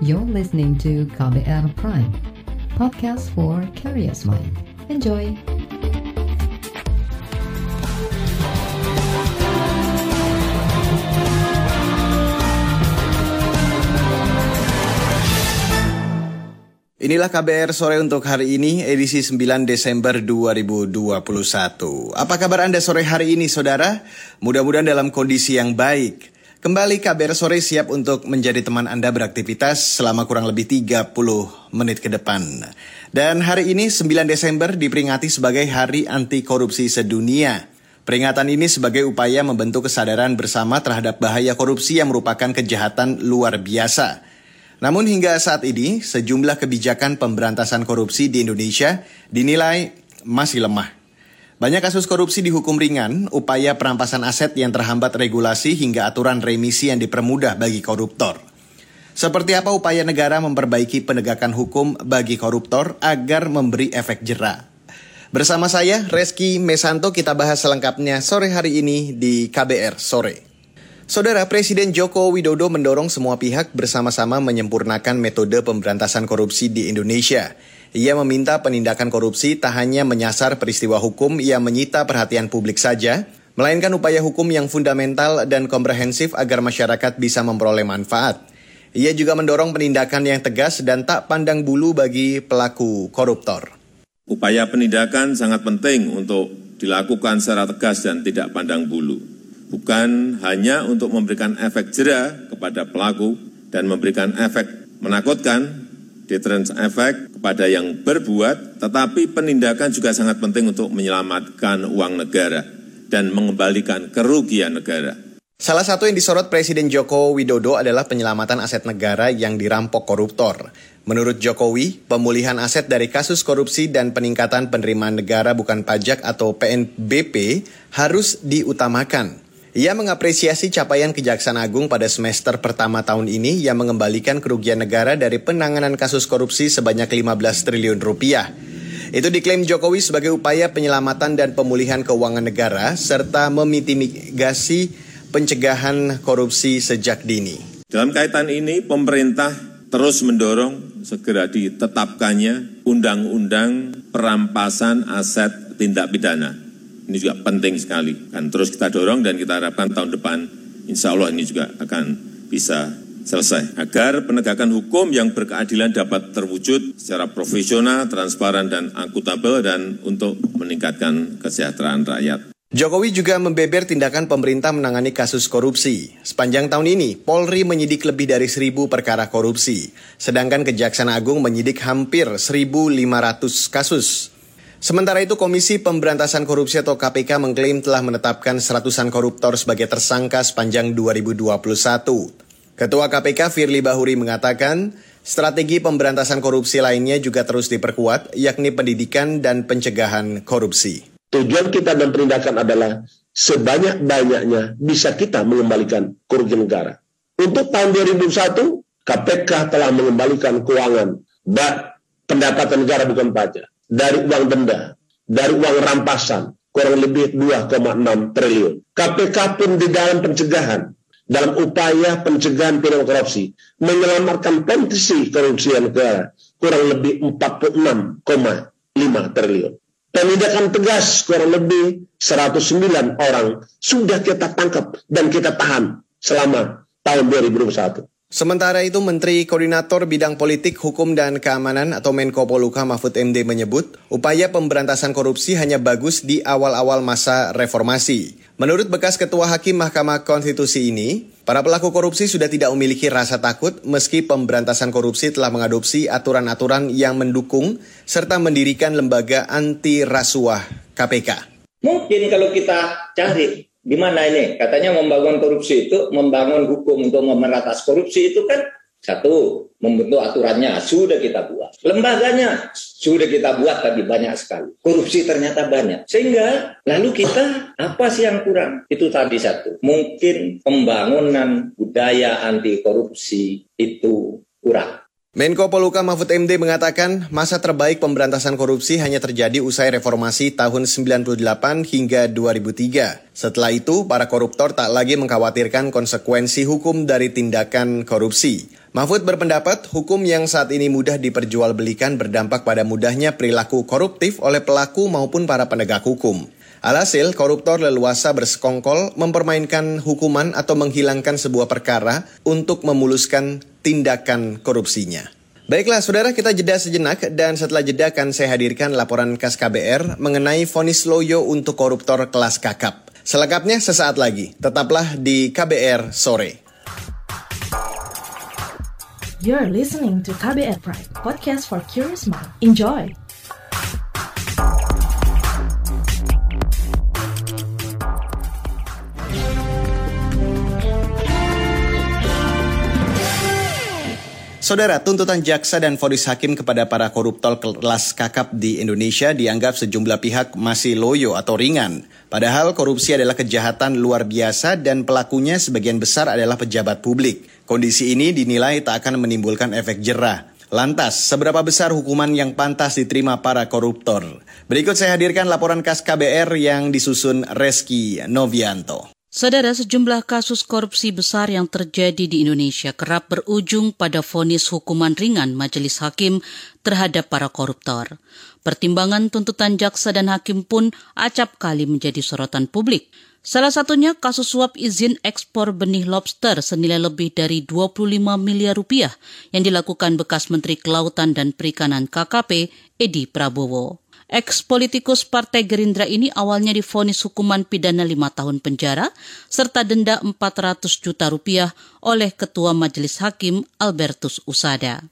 You're listening to KBR Prime, podcast for curious mind. Enjoy! Inilah KBR sore untuk hari ini, edisi 9 Desember 2021. Apa kabar Anda sore hari ini, saudara? Mudah-mudahan dalam kondisi yang baik. Kembali KBR sore siap untuk menjadi teman Anda beraktivitas selama kurang lebih 30 menit ke depan. Dan hari ini 9 Desember diperingati sebagai Hari Anti Korupsi Sedunia. Peringatan ini sebagai upaya membentuk kesadaran bersama terhadap bahaya korupsi yang merupakan kejahatan luar biasa namun hingga saat ini, sejumlah kebijakan pemberantasan korupsi di Indonesia dinilai masih lemah. Banyak kasus korupsi dihukum ringan, upaya perampasan aset yang terhambat regulasi hingga aturan remisi yang dipermudah bagi koruptor. Seperti apa upaya negara memperbaiki penegakan hukum bagi koruptor agar memberi efek jera? Bersama saya, Reski Mesanto, kita bahas selengkapnya sore hari ini di KBR Sore. Saudara Presiden Joko Widodo mendorong semua pihak bersama-sama menyempurnakan metode pemberantasan korupsi di Indonesia. Ia meminta penindakan korupsi tak hanya menyasar peristiwa hukum yang menyita perhatian publik saja, melainkan upaya hukum yang fundamental dan komprehensif agar masyarakat bisa memperoleh manfaat. Ia juga mendorong penindakan yang tegas dan tak pandang bulu bagi pelaku koruptor. Upaya penindakan sangat penting untuk dilakukan secara tegas dan tidak pandang bulu bukan hanya untuk memberikan efek jera kepada pelaku dan memberikan efek menakutkan, deterrence efek kepada yang berbuat, tetapi penindakan juga sangat penting untuk menyelamatkan uang negara dan mengembalikan kerugian negara. Salah satu yang disorot Presiden Joko Widodo adalah penyelamatan aset negara yang dirampok koruptor. Menurut Jokowi, pemulihan aset dari kasus korupsi dan peningkatan penerimaan negara bukan pajak atau PNBP harus diutamakan. Ia mengapresiasi capaian Kejaksaan Agung pada semester pertama tahun ini yang mengembalikan kerugian negara dari penanganan kasus korupsi sebanyak 15 triliun rupiah. Itu diklaim Jokowi sebagai upaya penyelamatan dan pemulihan keuangan negara serta memitigasi pencegahan korupsi sejak dini. Dalam kaitan ini, pemerintah terus mendorong segera ditetapkannya undang-undang perampasan aset tindak pidana ini juga penting sekali. Dan terus kita dorong dan kita harapkan tahun depan insya Allah ini juga akan bisa selesai. Agar penegakan hukum yang berkeadilan dapat terwujud secara profesional, transparan, dan akuntabel dan untuk meningkatkan kesejahteraan rakyat. Jokowi juga membeber tindakan pemerintah menangani kasus korupsi. Sepanjang tahun ini, Polri menyidik lebih dari seribu perkara korupsi, sedangkan Kejaksaan Agung menyidik hampir 1.500 kasus. Sementara itu Komisi Pemberantasan Korupsi atau KPK mengklaim telah menetapkan seratusan koruptor sebagai tersangka sepanjang 2021. Ketua KPK Firly Bahuri mengatakan, strategi pemberantasan korupsi lainnya juga terus diperkuat, yakni pendidikan dan pencegahan korupsi. Tujuan kita dan penindakan adalah sebanyak-banyaknya bisa kita mengembalikan kerugian negara. Untuk tahun 2001, KPK telah mengembalikan keuangan pendapatan negara bukan pajak dari uang denda, dari uang rampasan, kurang lebih 2,6 triliun. KPK pun di dalam pencegahan, dalam upaya pencegahan pidana korupsi, menyelamatkan potensi korupsi negara kurang lebih 46,5 triliun. Penindakan tegas kurang lebih 109 orang sudah kita tangkap dan kita tahan selama tahun 2021. Sementara itu, Menteri Koordinator Bidang Politik, Hukum, dan Keamanan atau Menko Poluka Mahfud MD menyebut, upaya pemberantasan korupsi hanya bagus di awal-awal masa reformasi. Menurut bekas Ketua Hakim Mahkamah Konstitusi ini, para pelaku korupsi sudah tidak memiliki rasa takut meski pemberantasan korupsi telah mengadopsi aturan-aturan yang mendukung serta mendirikan lembaga anti rasuah KPK. Mungkin kalau kita cari Gimana ini? Katanya membangun korupsi itu, membangun hukum untuk memeratas korupsi itu kan satu, membentuk aturannya sudah kita buat. Lembaganya sudah kita buat tadi banyak sekali. Korupsi ternyata banyak. Sehingga lalu kita apa sih yang kurang? Itu tadi satu. Mungkin pembangunan budaya anti korupsi itu kurang. Menko Poluka Mahfud MD mengatakan masa terbaik pemberantasan korupsi hanya terjadi usai reformasi tahun 98 hingga 2003. Setelah itu, para koruptor tak lagi mengkhawatirkan konsekuensi hukum dari tindakan korupsi. Mahfud berpendapat hukum yang saat ini mudah diperjualbelikan berdampak pada mudahnya perilaku koruptif oleh pelaku maupun para penegak hukum. Alhasil, koruptor leluasa bersekongkol mempermainkan hukuman atau menghilangkan sebuah perkara untuk memuluskan tindakan korupsinya. Baiklah, saudara kita jeda sejenak dan setelah jeda akan saya hadirkan laporan khas KBR mengenai vonis loyo untuk koruptor kelas kakap. Selengkapnya sesaat lagi, tetaplah di KBR sore. You're listening to KBR Pride, podcast for curious mind. Enjoy! Saudara, tuntutan jaksa dan vonis hakim kepada para koruptor kelas kakap di Indonesia dianggap sejumlah pihak masih loyo atau ringan. Padahal korupsi adalah kejahatan luar biasa dan pelakunya sebagian besar adalah pejabat publik. Kondisi ini dinilai tak akan menimbulkan efek jerah. Lantas, seberapa besar hukuman yang pantas diterima para koruptor? Berikut saya hadirkan laporan khas KBR yang disusun Reski Novianto. Saudara, sejumlah kasus korupsi besar yang terjadi di Indonesia kerap berujung pada vonis hukuman ringan majelis hakim terhadap para koruptor. Pertimbangan tuntutan jaksa dan hakim pun acap kali menjadi sorotan publik. Salah satunya kasus suap izin ekspor benih lobster senilai lebih dari 25 miliar rupiah yang dilakukan bekas Menteri Kelautan dan Perikanan KKP Edi Prabowo. Ex-politikus Partai Gerindra ini awalnya difonis hukuman pidana lima tahun penjara serta denda 400 juta rupiah oleh Ketua Majelis Hakim Albertus Usada.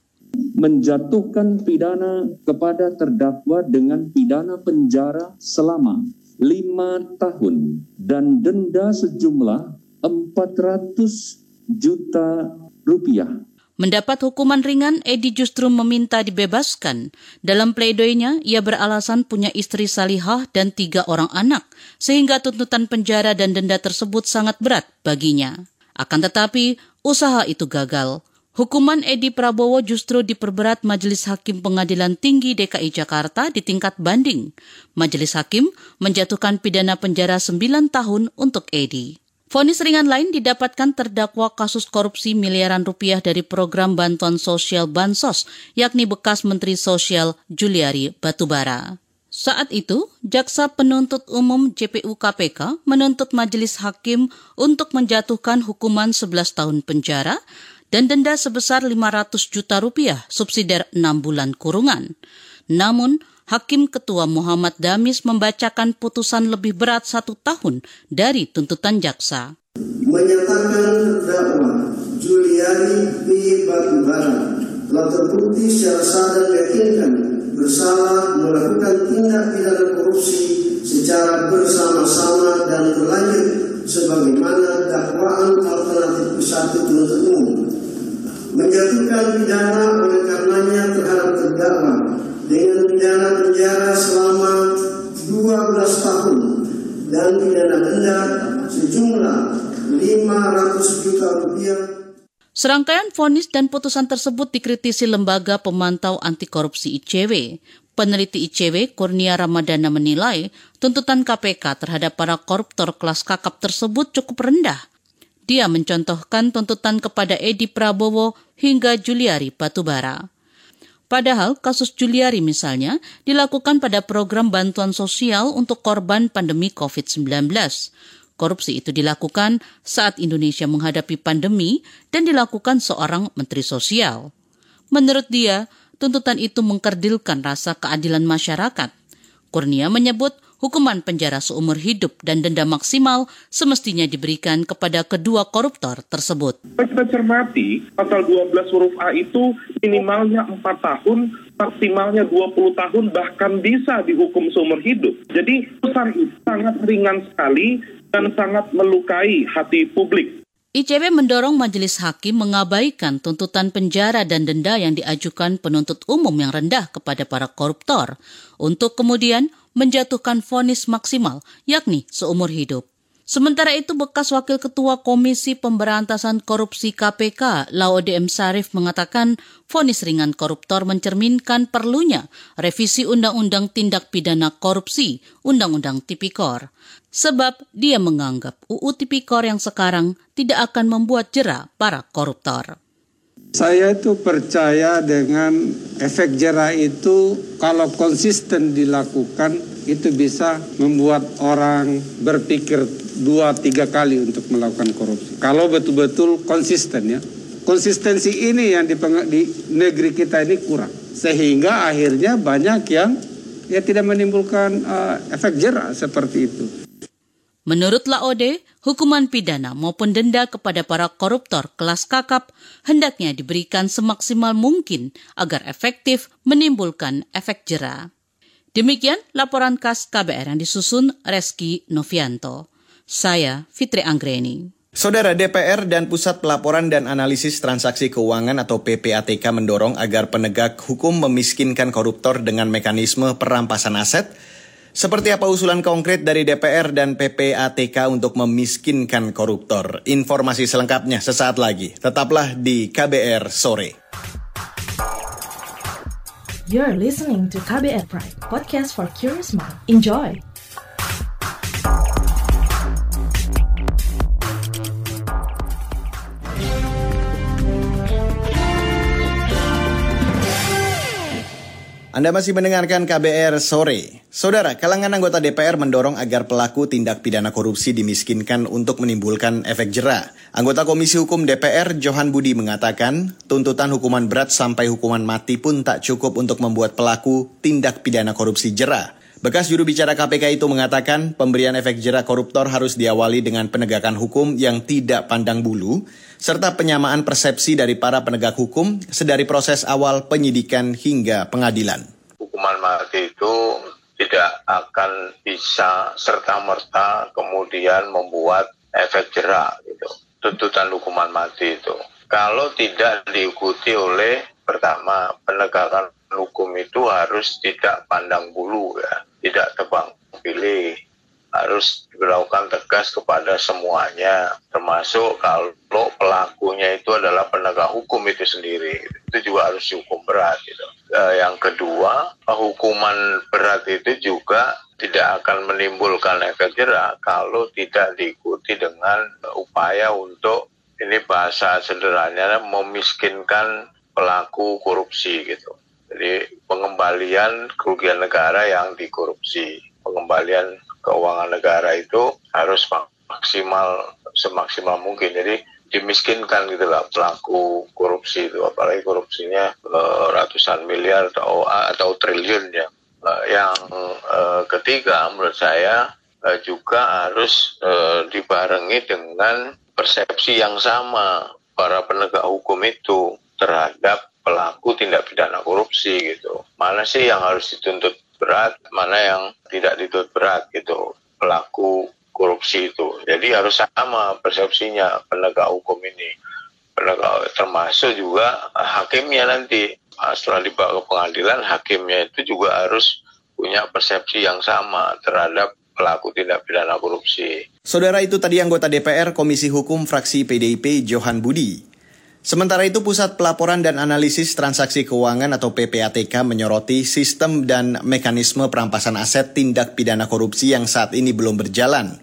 Menjatuhkan pidana kepada terdakwa dengan pidana penjara selama lima tahun dan denda sejumlah 400 juta rupiah Mendapat hukuman ringan, Edi justru meminta dibebaskan. Dalam pledoinya, ia beralasan punya istri salihah dan tiga orang anak, sehingga tuntutan penjara dan denda tersebut sangat berat baginya. Akan tetapi, usaha itu gagal. Hukuman Edi Prabowo justru diperberat Majelis Hakim Pengadilan Tinggi DKI Jakarta di tingkat banding. Majelis Hakim menjatuhkan pidana penjara 9 tahun untuk Edi. Fonis ringan lain didapatkan terdakwa kasus korupsi miliaran rupiah dari program bantuan sosial Bansos, yakni bekas Menteri Sosial Juliari Batubara. Saat itu, Jaksa Penuntut Umum JPU KPK menuntut majelis hakim untuk menjatuhkan hukuman 11 tahun penjara dan denda sebesar 500 juta rupiah subsidiar 6 bulan kurungan. Namun, Hakim Ketua Muhammad Damis membacakan putusan lebih berat satu tahun dari tuntutan jaksa. Menyatakan terdakwa Juliani P. Batubara telah terbukti secara sadar yakinkan bersalah melakukan tindak pidana korupsi secara bersama-sama dan berlanjut sebagaimana dakwaan alternatif satu penuntut umum menjatuhkan pidana oleh karenanya terhadap terdakwa pidana penjara selama 12 tahun dan pidana denda sejumlah 500 juta rupiah. Serangkaian vonis dan putusan tersebut dikritisi Lembaga Pemantau Anti Korupsi ICW. Peneliti ICW Kurnia Ramadana menilai tuntutan KPK terhadap para koruptor kelas kakap tersebut cukup rendah. Dia mencontohkan tuntutan kepada Edi Prabowo hingga Juliari Batubara. Padahal kasus Juliari misalnya dilakukan pada program bantuan sosial untuk korban pandemi COVID-19. Korupsi itu dilakukan saat Indonesia menghadapi pandemi dan dilakukan seorang menteri sosial. Menurut dia, tuntutan itu mengkerdilkan rasa keadilan masyarakat. Kurnia menyebut hukuman penjara seumur hidup dan denda maksimal semestinya diberikan kepada kedua koruptor tersebut. Kita cermati, pasal 12 huruf A itu minimalnya 4 tahun, maksimalnya 20 tahun, bahkan bisa dihukum seumur hidup. Jadi putusan itu sangat ringan sekali dan sangat melukai hati publik. ICW mendorong majelis hakim mengabaikan tuntutan penjara dan denda yang diajukan penuntut umum yang rendah kepada para koruptor untuk kemudian menjatuhkan vonis maksimal, yakni seumur hidup. Sementara itu, bekas Wakil Ketua Komisi Pemberantasan Korupsi KPK, Laude M. Sarif mengatakan vonis ringan koruptor mencerminkan perlunya revisi Undang-Undang Tindak Pidana Korupsi, Undang-Undang Tipikor. Sebab dia menganggap UU Tipikor yang sekarang tidak akan membuat jera para koruptor. Saya itu percaya dengan efek jerah itu kalau konsisten dilakukan itu bisa membuat orang berpikir dua tiga kali untuk melakukan korupsi. Kalau betul-betul konsisten ya. Konsistensi ini yang di, negeri kita ini kurang. Sehingga akhirnya banyak yang ya tidak menimbulkan uh, efek jerah seperti itu. Menurut Laode, hukuman pidana maupun denda kepada para koruptor kelas kakap hendaknya diberikan semaksimal mungkin agar efektif menimbulkan efek jera. Demikian laporan khas KBR yang disusun Reski Novianto. Saya Fitri Anggreni. Saudara DPR dan Pusat Pelaporan dan Analisis Transaksi Keuangan atau PPATK mendorong agar penegak hukum memiskinkan koruptor dengan mekanisme perampasan aset seperti apa usulan konkret dari DPR dan PPATK untuk memiskinkan koruptor? Informasi selengkapnya sesaat lagi. Tetaplah di KBR sore. You're listening to KBR Pride, podcast for curious mind. Enjoy. Anda masih mendengarkan KBR sore. Saudara, kalangan anggota DPR mendorong agar pelaku tindak pidana korupsi dimiskinkan untuk menimbulkan efek jerah. Anggota Komisi Hukum DPR Johan Budi mengatakan, tuntutan hukuman berat sampai hukuman mati pun tak cukup untuk membuat pelaku tindak pidana korupsi jerah. Bekas juru bicara KPK itu mengatakan pemberian efek jerak koruptor harus diawali dengan penegakan hukum yang tidak pandang bulu, serta penyamaan persepsi dari para penegak hukum sedari proses awal penyidikan hingga pengadilan. Hukuman mati itu tidak akan bisa serta-merta kemudian membuat efek jerak gitu. Tuntutan hukuman mati itu. Kalau tidak diikuti oleh pertama penegakan hukum itu harus tidak pandang bulu ya. Tidak tebang pilih. Harus diberlakukan tegas kepada semuanya termasuk kalau pelakunya itu adalah penegak hukum itu sendiri. Itu juga harus dihukum berat gitu. E, yang kedua hukuman berat itu juga tidak akan menimbulkan efek jerah kalau tidak diikuti dengan upaya untuk ini bahasa sederhananya memiskinkan pelaku korupsi gitu jadi pengembalian kerugian negara yang dikorupsi, pengembalian keuangan negara itu harus maksimal semaksimal mungkin. Jadi dimiskinkan gitu lah pelaku korupsi itu, apalagi korupsinya uh, ratusan miliar atau atau triliun ya. Uh, yang uh, ketiga menurut saya uh, juga harus dibarengi dengan persepsi yang sama para penegak hukum itu terhadap pelaku tindak pidana korupsi gitu. Mana sih yang harus dituntut berat, mana yang tidak dituntut berat gitu. Pelaku korupsi itu. Jadi harus sama persepsinya penegak hukum ini. Penegak termasuk juga hakimnya nanti setelah dibawa ke pengadilan hakimnya itu juga harus punya persepsi yang sama terhadap pelaku tindak pidana korupsi. Saudara itu tadi anggota DPR Komisi Hukum fraksi PDIP Johan Budi. Sementara itu, Pusat Pelaporan dan Analisis Transaksi Keuangan atau PPATK menyoroti sistem dan mekanisme perampasan aset tindak pidana korupsi yang saat ini belum berjalan.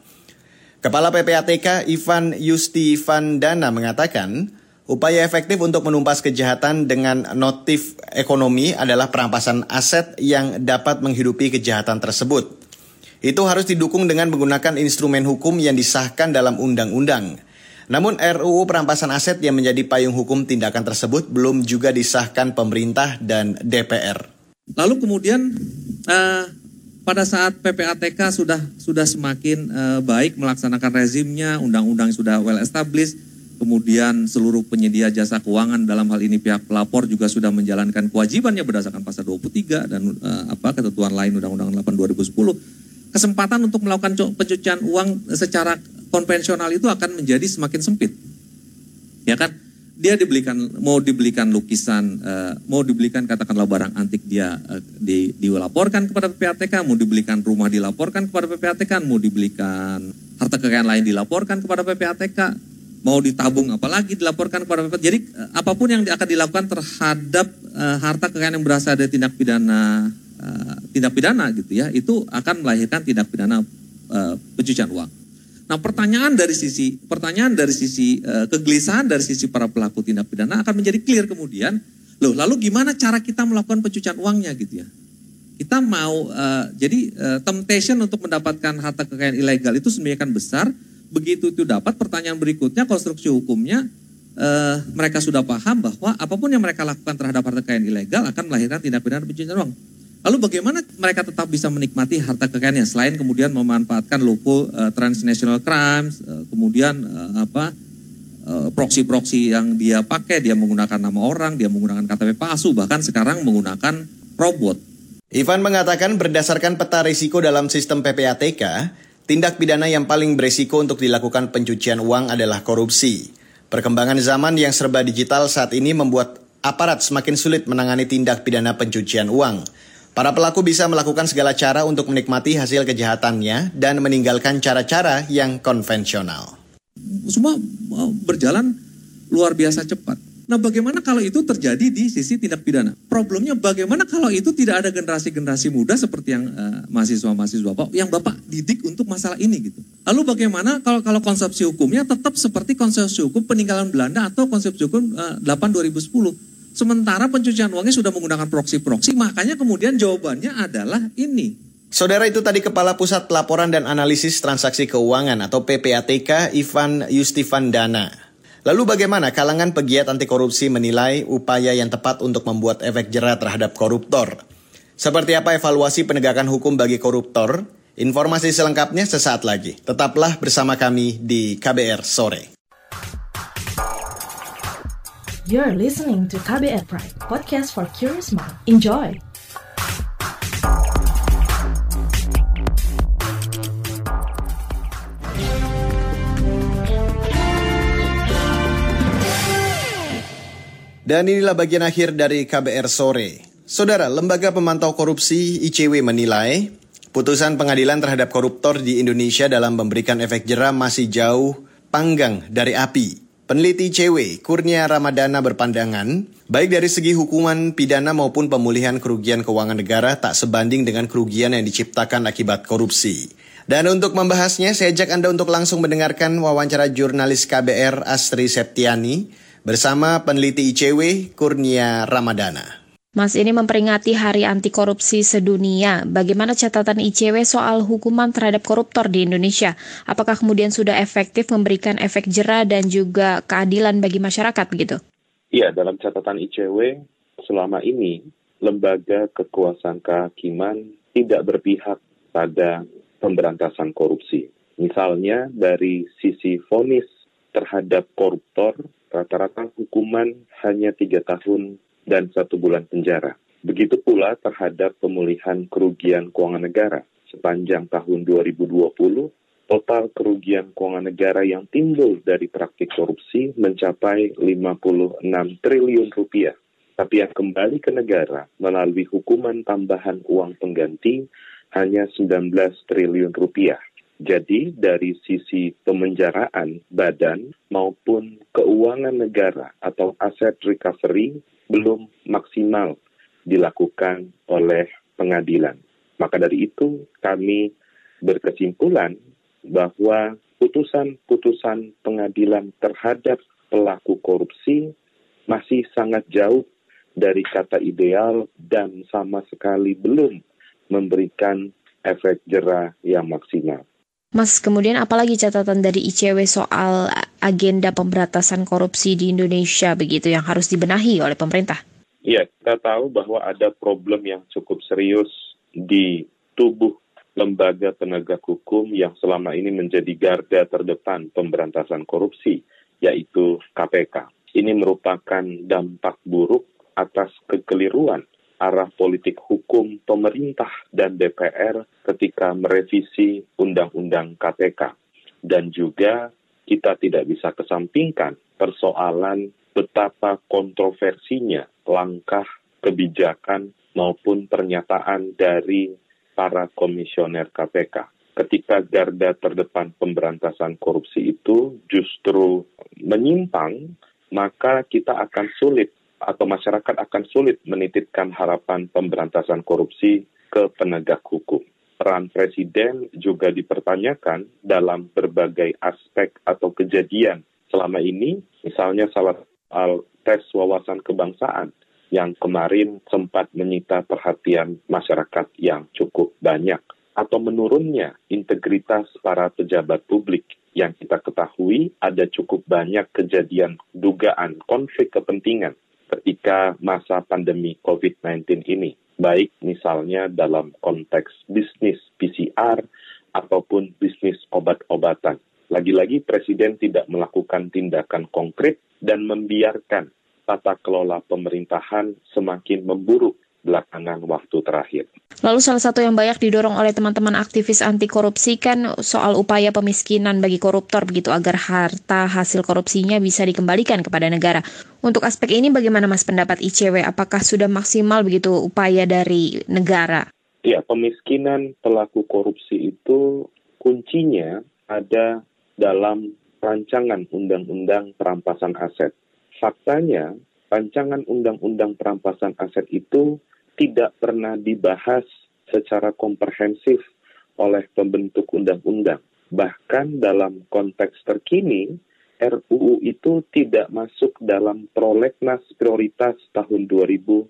Kepala PPATK Ivan Yusti Vandana mengatakan, upaya efektif untuk menumpas kejahatan dengan notif ekonomi adalah perampasan aset yang dapat menghidupi kejahatan tersebut. Itu harus didukung dengan menggunakan instrumen hukum yang disahkan dalam undang-undang. Namun RUU perampasan aset yang menjadi payung hukum tindakan tersebut belum juga disahkan pemerintah dan DPR. Lalu kemudian uh, pada saat PPATK sudah sudah semakin uh, baik melaksanakan rezimnya, undang-undang sudah well established, kemudian seluruh penyedia jasa keuangan dalam hal ini pihak pelapor juga sudah menjalankan kewajibannya berdasarkan pasal 23 dan uh, apa ketentuan lain Undang-Undang 8 2010 kesempatan untuk melakukan pencucian uang secara konvensional itu akan menjadi semakin sempit. Ya kan? Dia dibelikan mau dibelikan lukisan, uh, mau dibelikan katakanlah barang antik dia uh, di, dilaporkan kepada PPATK, mau dibelikan rumah dilaporkan kepada PPATK, mau dibelikan harta kekayaan lain dilaporkan kepada PPATK, mau ditabung apalagi dilaporkan kepada PPATK. Jadi uh, apa pun yang akan dilakukan terhadap harta kekayaan yang berasal dari tindak pidana uh, tindak pidana gitu ya, itu akan melahirkan tindak pidana uh, pencucian uang. Nah, pertanyaan dari sisi pertanyaan dari sisi uh, kegelisahan dari sisi para pelaku tindak pidana akan menjadi clear kemudian. Loh, lalu gimana cara kita melakukan pencucian uangnya gitu ya? Kita mau uh, jadi uh, temptation untuk mendapatkan harta kekayaan ilegal itu sebenarnya kan besar. Begitu itu dapat pertanyaan berikutnya konstruksi hukumnya mereka sudah paham bahwa apa pun yang mereka lakukan terhadap harta kekayaan ilegal akan melahirkan tindak pidana pencucian uang. Lalu bagaimana mereka tetap bisa menikmati harta kekayaannya selain kemudian memanfaatkan loophole uh, transnational crimes, uh, kemudian uh, apa proksi-proksi yang dia pakai, dia menggunakan nama orang, dia menggunakan KTP palsu, bahkan sekarang menggunakan robot. Ivan mengatakan berdasarkan peta risiko dalam sistem PPATK, tindak pidana yang paling beresiko untuk dilakukan pencucian uang adalah korupsi. Perkembangan zaman yang serba digital saat ini membuat aparat semakin sulit menangani tindak pidana pencucian uang. Para pelaku bisa melakukan segala cara untuk menikmati hasil kejahatannya dan meninggalkan cara-cara yang konvensional. Semua berjalan luar biasa cepat. Nah bagaimana kalau itu terjadi di sisi tindak pidana? Problemnya bagaimana kalau itu tidak ada generasi-generasi muda seperti yang uh, mahasiswa-mahasiswa Bapak, yang Bapak didik untuk masalah ini gitu. Lalu bagaimana kalau kalau konsepsi hukumnya tetap seperti konsepsi hukum peninggalan Belanda atau konsepsi hukum uh, 8 2010? Sementara pencucian uangnya sudah menggunakan proksi-proksi, makanya kemudian jawabannya adalah ini. Saudara itu tadi Kepala Pusat Pelaporan dan Analisis Transaksi Keuangan atau PPATK Ivan Yustifandana. Lalu bagaimana kalangan pegiat anti korupsi menilai upaya yang tepat untuk membuat efek jerah terhadap koruptor? Seperti apa evaluasi penegakan hukum bagi koruptor? Informasi selengkapnya sesaat lagi. Tetaplah bersama kami di KBR Sore. You're listening to KBR Pride, podcast for curious mind. Enjoy! Dan inilah bagian akhir dari KBR Sore. Saudara, Lembaga Pemantau Korupsi ICW menilai putusan pengadilan terhadap koruptor di Indonesia dalam memberikan efek jerah masih jauh panggang dari api. Peneliti ICW, Kurnia Ramadana berpandangan, baik dari segi hukuman pidana maupun pemulihan kerugian keuangan negara tak sebanding dengan kerugian yang diciptakan akibat korupsi. Dan untuk membahasnya, saya ajak Anda untuk langsung mendengarkan wawancara jurnalis KBR Astri Septiani bersama peneliti ICW, Kurnia Ramadana. Mas ini memperingati Hari Anti Korupsi Sedunia. Bagaimana catatan ICW soal hukuman terhadap koruptor di Indonesia? Apakah kemudian sudah efektif memberikan efek jerah dan juga keadilan bagi masyarakat begitu? Iya, dalam catatan ICW selama ini lembaga kekuasaan kehakiman tidak berpihak pada pemberantasan korupsi. Misalnya dari sisi vonis terhadap koruptor, rata-rata hukuman hanya tiga tahun dan satu bulan penjara. Begitu pula terhadap pemulihan kerugian keuangan negara. Sepanjang tahun 2020, total kerugian keuangan negara yang timbul dari praktik korupsi mencapai 56 triliun rupiah. Tapi yang kembali ke negara melalui hukuman tambahan uang pengganti hanya 19 triliun rupiah. Jadi dari sisi pemenjaraan badan maupun keuangan negara atau aset recovery belum maksimal dilakukan oleh pengadilan. Maka dari itu kami berkesimpulan bahwa putusan-putusan pengadilan terhadap pelaku korupsi masih sangat jauh dari kata ideal dan sama sekali belum memberikan efek jerah yang maksimal. Mas, kemudian apalagi catatan dari ICW soal agenda pemberantasan korupsi di Indonesia begitu yang harus dibenahi oleh pemerintah? Iya, kita tahu bahwa ada problem yang cukup serius di tubuh lembaga penegak hukum yang selama ini menjadi garda terdepan pemberantasan korupsi, yaitu KPK. Ini merupakan dampak buruk atas kekeliruan arah politik hukum pemerintah dan DPR ketika merevisi Undang-Undang KPK. Dan juga kita tidak bisa kesampingkan persoalan betapa kontroversinya langkah kebijakan maupun pernyataan dari para komisioner KPK. Ketika garda terdepan pemberantasan korupsi itu justru menyimpang, maka kita akan sulit atau masyarakat akan sulit menitipkan harapan pemberantasan korupsi ke penegak hukum. Peran presiden juga dipertanyakan dalam berbagai aspek atau kejadian selama ini, misalnya salah soal tes wawasan kebangsaan yang kemarin sempat menyita perhatian masyarakat yang cukup banyak atau menurunnya integritas para pejabat publik. Yang kita ketahui ada cukup banyak kejadian dugaan konflik kepentingan ketika masa pandemi COVID-19 ini, baik misalnya dalam konteks bisnis PCR ataupun bisnis obat-obatan. Lagi-lagi Presiden tidak melakukan tindakan konkret dan membiarkan tata kelola pemerintahan semakin memburuk belakangan waktu terakhir. Lalu salah satu yang banyak didorong oleh teman-teman aktivis anti korupsi kan soal upaya pemiskinan bagi koruptor begitu agar harta hasil korupsinya bisa dikembalikan kepada negara. Untuk aspek ini bagaimana Mas pendapat ICW? Apakah sudah maksimal begitu upaya dari negara? Ya, pemiskinan pelaku korupsi itu kuncinya ada dalam rancangan undang-undang perampasan aset. Faktanya, rancangan undang-undang perampasan aset itu tidak pernah dibahas secara komprehensif oleh pembentuk undang-undang. Bahkan dalam konteks terkini, RUU itu tidak masuk dalam prolegnas prioritas tahun 2022.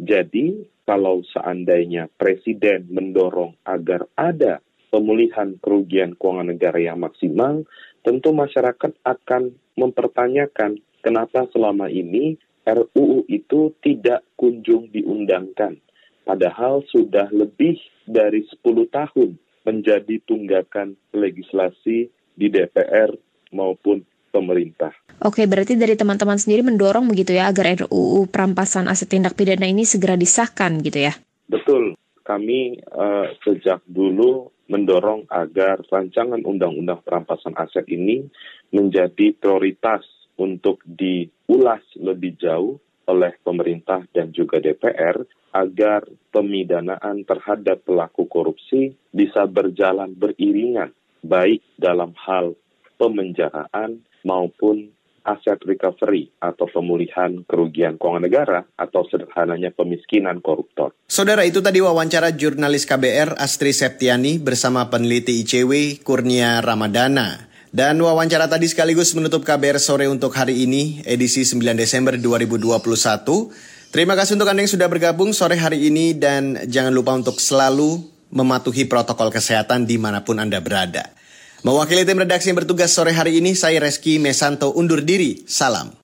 Jadi, kalau seandainya Presiden mendorong agar ada pemulihan kerugian keuangan negara yang maksimal, tentu masyarakat akan mempertanyakan kenapa selama ini RUU itu tidak kunjung diundangkan. Padahal sudah lebih dari 10 tahun menjadi tunggakan legislasi di DPR maupun pemerintah. Oke, berarti dari teman-teman sendiri mendorong begitu ya agar RUU perampasan aset tindak pidana ini segera disahkan gitu ya? Betul. Kami uh, sejak dulu mendorong agar rancangan undang-undang perampasan aset ini menjadi prioritas untuk diulas lebih jauh oleh pemerintah dan juga DPR agar pemidanaan terhadap pelaku korupsi bisa berjalan beriringan baik dalam hal pemenjaraan maupun aset recovery atau pemulihan kerugian keuangan negara atau sederhananya pemiskinan koruptor. Saudara itu tadi wawancara jurnalis KBR Astri Septiani bersama peneliti ICW Kurnia Ramadana. Dan wawancara tadi sekaligus menutup KBR sore untuk hari ini, edisi 9 Desember 2021. Terima kasih untuk Anda yang sudah bergabung sore hari ini dan jangan lupa untuk selalu mematuhi protokol kesehatan di mana pun Anda berada. Mewakili tim redaksi yang bertugas sore hari ini, saya Reski Mesanto undur diri. Salam.